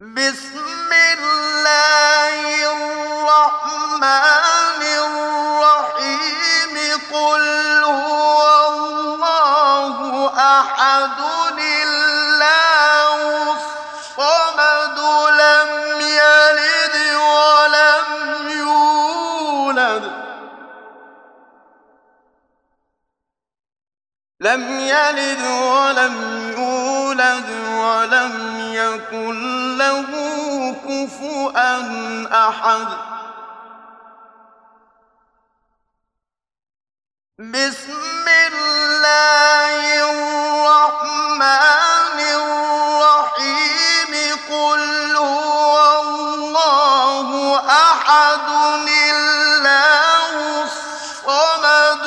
بسم الله الرحمن الرحيم قل هو الله احد الله الصمد لم يلد ولم يولد لم يلد ولم يولد ولم يكن له كفوا أحد. بسم الله الرحمن الرحيم. قل هو الله أحد الله الصمد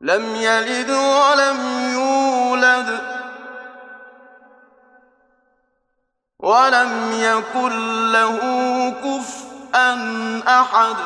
لم يلد ولم يولد ولم يكن له كفءا أحد.